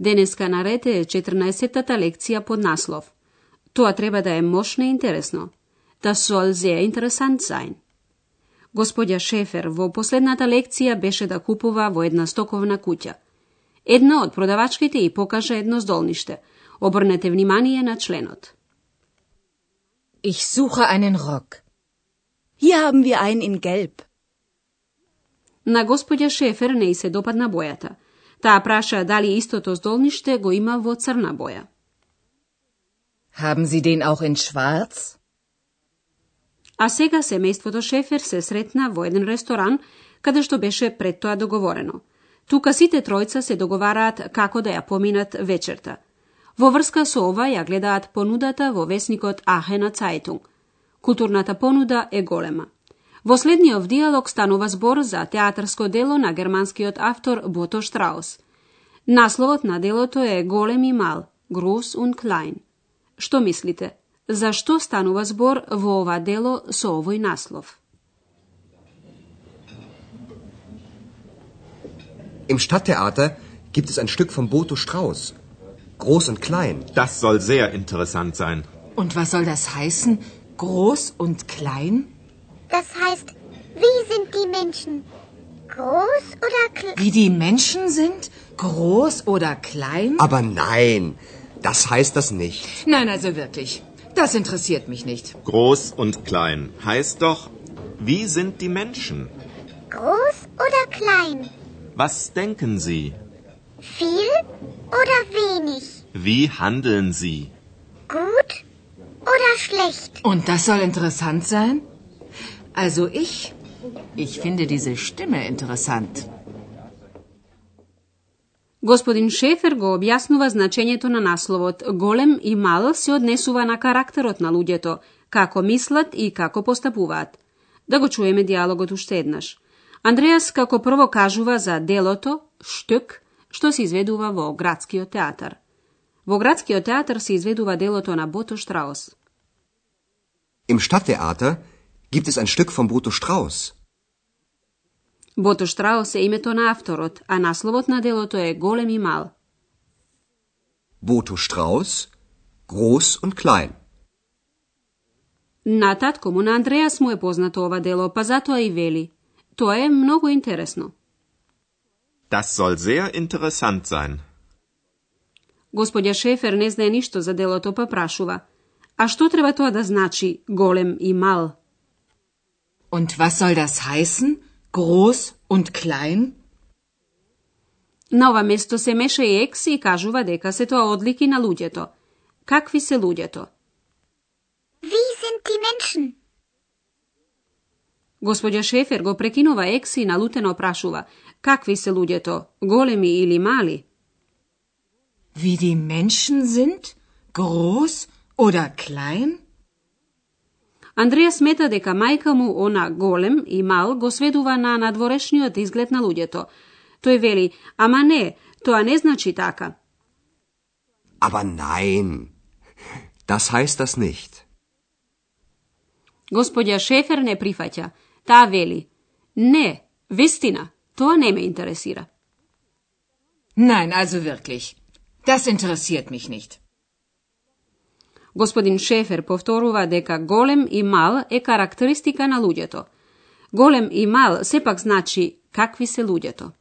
Денеска на ред е 14-тата лекција под наслов. Тоа треба да е мощно и интересно. Да soll sehr interessant sein. Господја Шефер во последната лекција беше да купува во една стоковна куќа. Една од продавачките и покажа едно здолниште. Обрнете внимание на членот. Ich suche einen Rock. Hier haben wir einen in gelb. На господја Шефер не и се допадна бојата. Таа праша дали истото здолниште го има во црна боја. Haben Sie den auch in schwarz? А сега семејството Шефер се сретна во еден ресторан, каде што беше пред тоа договорено. Тука сите тројца се договараат како да ја поминат вечерта. Во врска со ова ја гледаат понудата во весникот Ахена Цајтунг. Културната понуда е голема. Во следниот диалог станува збор за театарско дело на германскиот автор Бото Штраус. Насловот на делото е Голем и мал, Groß und Klein. Што мислите? Зашто станува збор во ова дело со овој наслов? Im Stadttheater gibt es ein Stück von Boto Strauß. Groß und klein. Das soll sehr interessant sein. Und was soll das heißen? Groß und klein? Das heißt, wie sind die Menschen? Groß oder klein? Wie die Menschen sind? Groß oder klein? Aber nein, das heißt das nicht. Nein, also wirklich. Das interessiert mich nicht. Groß und klein heißt doch, wie sind die Menschen? Groß oder klein? Was denken Sie? Viel oder wenig? Wie handeln Sie? Gut oder schlecht? Und das soll interessant sein? Also ich, ich finde diese Stimme interessant. Господин Шефер го објаснува значењето на насловот Голем и мал се однесува на карактерот на луѓето, како мислат и како постапуваат. Да го чуеме диалогот уште еднаш. Андреас како прво кажува за делото, штук, што се изведува во градскиот театар. Во градскиот театар се изведува делото на Бото Штраус. Im Stadttheater gibt es ein Stück von Boto Strauß. Бото Штраус е името на авторот, а насловот на делото е Голем и мал. Boto Strauß, groß und klein. На татко му на Андреас му е познато ова дело, па затоа и вели. Тоа е многу интересно. Das soll sehr interessant sein. Господја Шефер не знае ништо за делото, па прашува. А што треба тоа да значи голем и мал? Und was soll das heißen? Groß und klein? На ова место се меша и екс и кажува дека се тоа одлики на луѓето. Какви се луѓето? Wie sind die Menschen? Господја Шефер го прекинува екс и налутено прашува. Какви се луѓето? Големи или мали? Wie die Menschen sind? Groß oder klein? Андреја смета дека мајка му она голем и мал го сведува на надворешниот изглед на луѓето. Тој вели, ама не, тоа не значи така. Aber nein, das heißt das nicht. Господја Шефер не прифаќа. Таа вели, не, вистина, тоа не ме интересира. Nein, also wirklich. Das interessiert mich nicht. Господин Шефер повторува дека голем и мал е карактеристика на луѓето. Голем и мал сепак значи какви се луѓето.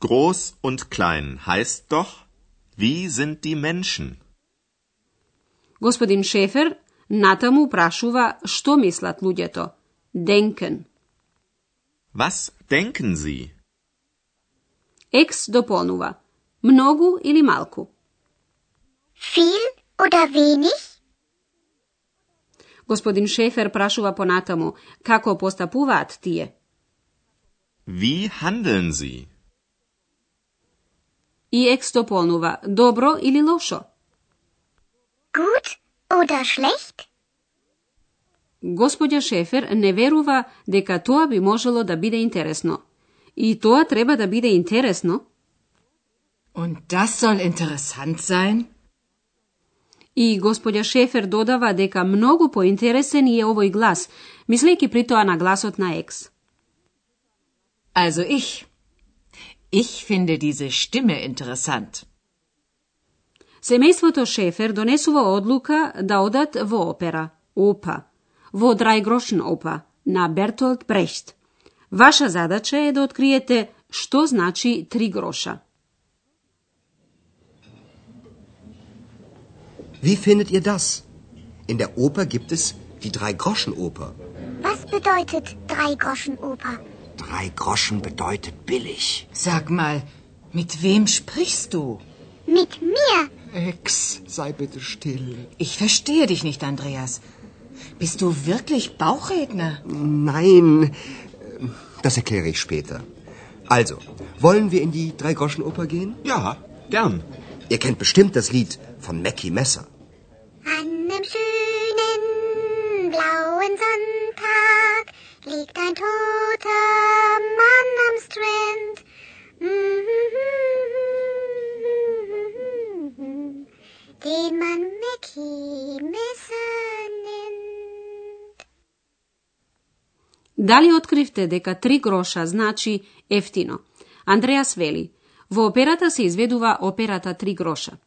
Groß und klein heißt doch, wie sind die Menschen? Господин Шефер натаму прашува што мислат луѓето. Денкен. Was denken Sie? Екс дополнува. Многу или малку? Viel oder wenig? Gospodin Šefer prašuva Ponatamu kako postapuvat tije. Wie handeln Sie? I ekstoponuva dobro ili lošo. Gut oder schlecht? Gospodja Šefer ne veruva deka toa bi moželo da bide interesno. I toa treba da bide interesno. Und das soll interessant sein? И господја Шефер додава дека многу поинтересен е овој глас, мислејќи при тоа на гласот на Екс. Also ich. Ich finde diese Stimme interessant. Семејството Шефер донесува одлука да одат во опера, опа, во Драјгрошен опа, на Бертолд Брехт. Ваша задача е да откриете што значи три гроша. Wie findet ihr das? In der Oper gibt es die Drei-Groschen-Oper. Was bedeutet Drei-Groschen-Oper? Drei Groschen bedeutet billig. Sag mal, mit wem sprichst du? Mit mir. Ex, sei bitte still. Ich verstehe dich nicht, Andreas. Bist du wirklich Bauchredner? Nein, das erkläre ich später. Also, wollen wir in die Drei-Groschen-Oper gehen? Ja, gern. Ihr kennt bestimmt das Lied von Mackie Messer. An einem schönen blauen Sonntag liegt ein toter Mann am Strand. Den man Mackie Messer nennt. Дали откривте дека три гроша значи ефтино? Андреас вели, во операта се изведува операта Три гроша.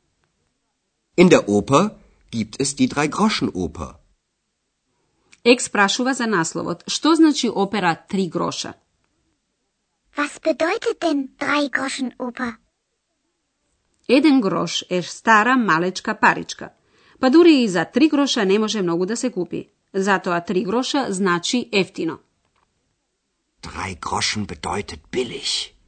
In der Oper gibt es die Drei-Groschen-Oper. Екс прашува за насловот. Што значи опера Три гроша? Was bedeutet denn Drei-Groschen-Oper? Еден грош е стара малечка паричка. Па дури и за три гроша не може многу да се купи. Затоа три гроша значи ефтино. Drei Groschen bedeutet billig.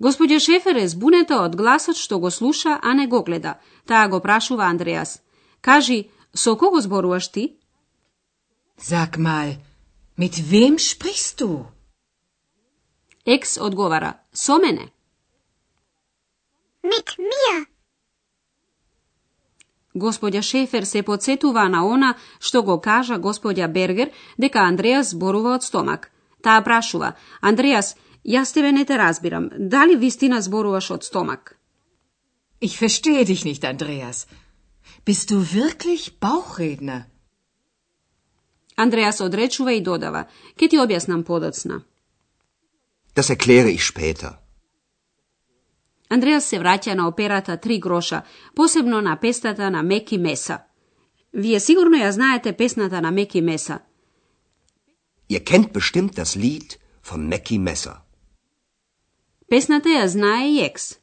Господја Шефер е збунета од гласот што го слуша, а не го гледа. Таа го прашува Андреас. Кажи, со кого зборуваш ти? Sag mal, mit wem sprichst du? Екс одговара, со мене. Mit mir. Господја Шефер се подсетува на она што го кажа господја Бергер дека Андреас зборува од стомак. Таа прашува, Андреас, јас тебе не те разбирам, дали вистина зборуваш од стомак? Ich verstehe dich nicht, Andreas. Bist du wirklich Bauchredner? Андреас одречува и додава, ке ти објаснам подоцна. Das erkläre ich später. Андреас се враќа на операта Три гроша, посебно на песната на Меки Меса. Вие сигурно ја знаете песната на Меки Меса. Ihr kennt bestimmt das Lied von Mackie Messer. Песната ја знае и екс.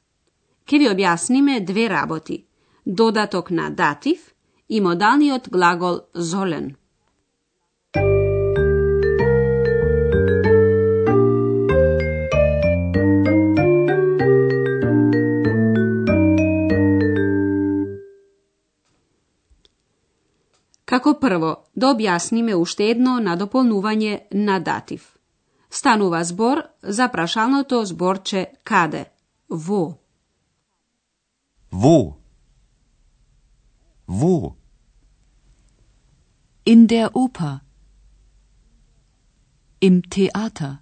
Ке ви објасниме две работи. Додаток на датив и модалниот глагол золен. Како прво, да објасниме уште едно надополнување на датив. Станува збор за прашалното зборче каде, во. Wo? Wo? In der Oper. Im Theater.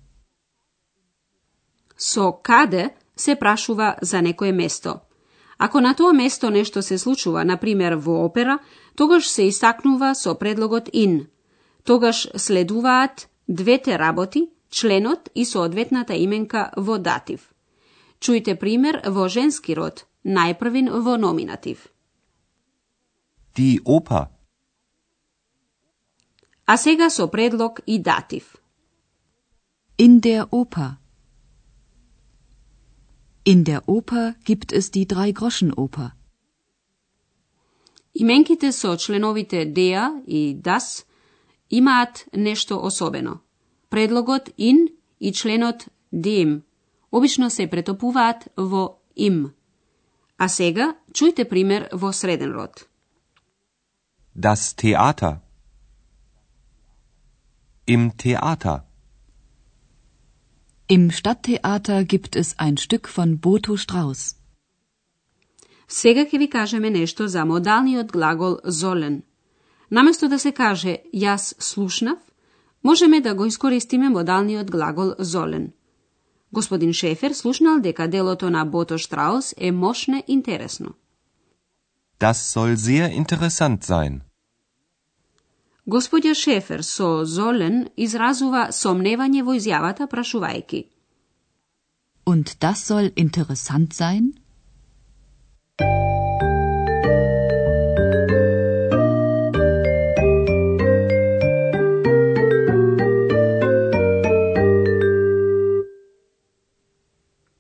Со каде се прашува за некое место. Ако на тоа место нешто се случува, на пример во опера, тогаш се истакнува со предлогот in. Тогаш следуваат двете работи, членот и соодветната именка во датив. Чујте пример во женски род, најпрвин во номинатив. Die Oper. А сега со предлог и датив. In der Oper. In der Oper gibt es die Drei-Groschen-Oper. Именките со членовите der и das имаат нешто особено. Предлогот in и членот dem обично се претопуваат во им. А сега чујте пример во среден род. Das Theater. Im Theater. Im Stadttheater gibt es ein Stück von Boto Strauß. Сега ќе ви кажеме нешто за модалниот глагол золен. Наместо да се каже јас слушнав, можеме да го искористиме модалниот глагол золен. Господин Шефер слушнал дека делото на Бото Штраус е мошне интересно. Das soll sehr interessant sein. Господја Шефер со Золен изразува сомневање во изјавата прашувајки. Und das soll interessant sein?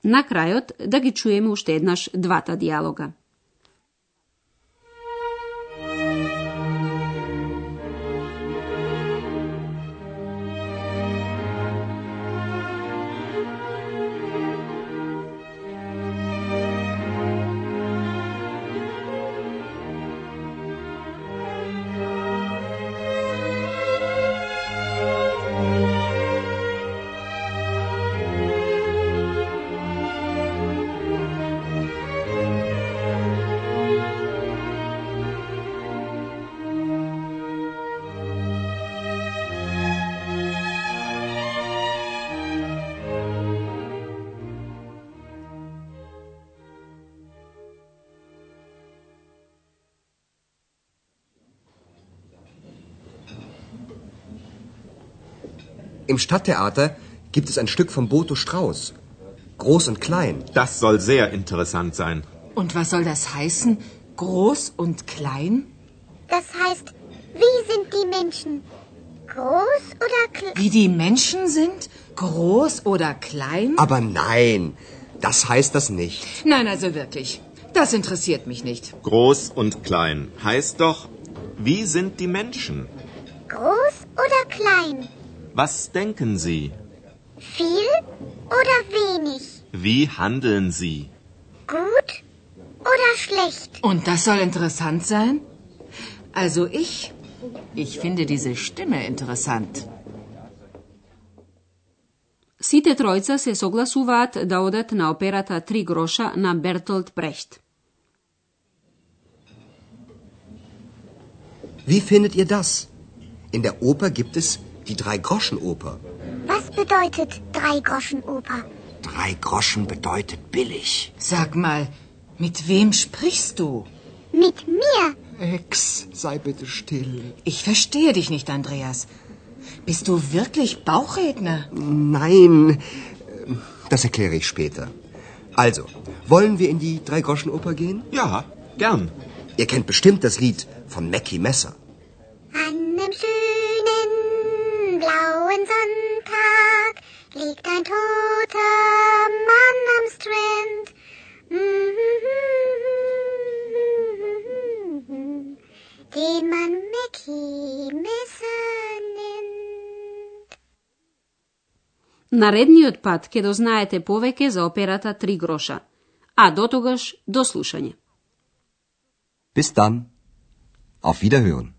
На крајот да ги чуеме уште еднаш двата диалога. Im Stadttheater gibt es ein Stück von Boto Strauß. Groß und klein. Das soll sehr interessant sein. Und was soll das heißen? Groß und klein? Das heißt, wie sind die Menschen? Groß oder klein? Wie die Menschen sind? Groß oder klein? Aber nein, das heißt das nicht. Nein, also wirklich. Das interessiert mich nicht. Groß und klein heißt doch, wie sind die Menschen? Groß oder klein? Was denken Sie? Viel oder wenig? Wie handeln Sie? Gut oder schlecht? Und das soll interessant sein? Also ich, ich finde diese Stimme interessant. Сите тројца се согласуваат да одат на операта Три гроша на Бертолд Брехт. Wie findet ihr das? In der Oper gibt es die Drei-Groschen-Oper. Was bedeutet Drei-Groschen-Oper? Drei Groschen bedeutet billig. Sag mal, mit wem sprichst du? Mit mir? Ex, sei bitte still. Ich verstehe dich nicht, Andreas. Bist du wirklich Bauchredner? Nein, das erkläre ich später. Also, wollen wir in die Drei-Groschen-Oper gehen? Ja, gern. Ihr kennt bestimmt das Lied von Mackie Messer. Blauen Sonntag liegt ein toter Mann am Strand. Den man Mackie Messer nennt. Наредниот пат ќе дознаете повеќе за операта Три гроша. А до тогаш, до слушање. Bis dann. Auf Wiederhören.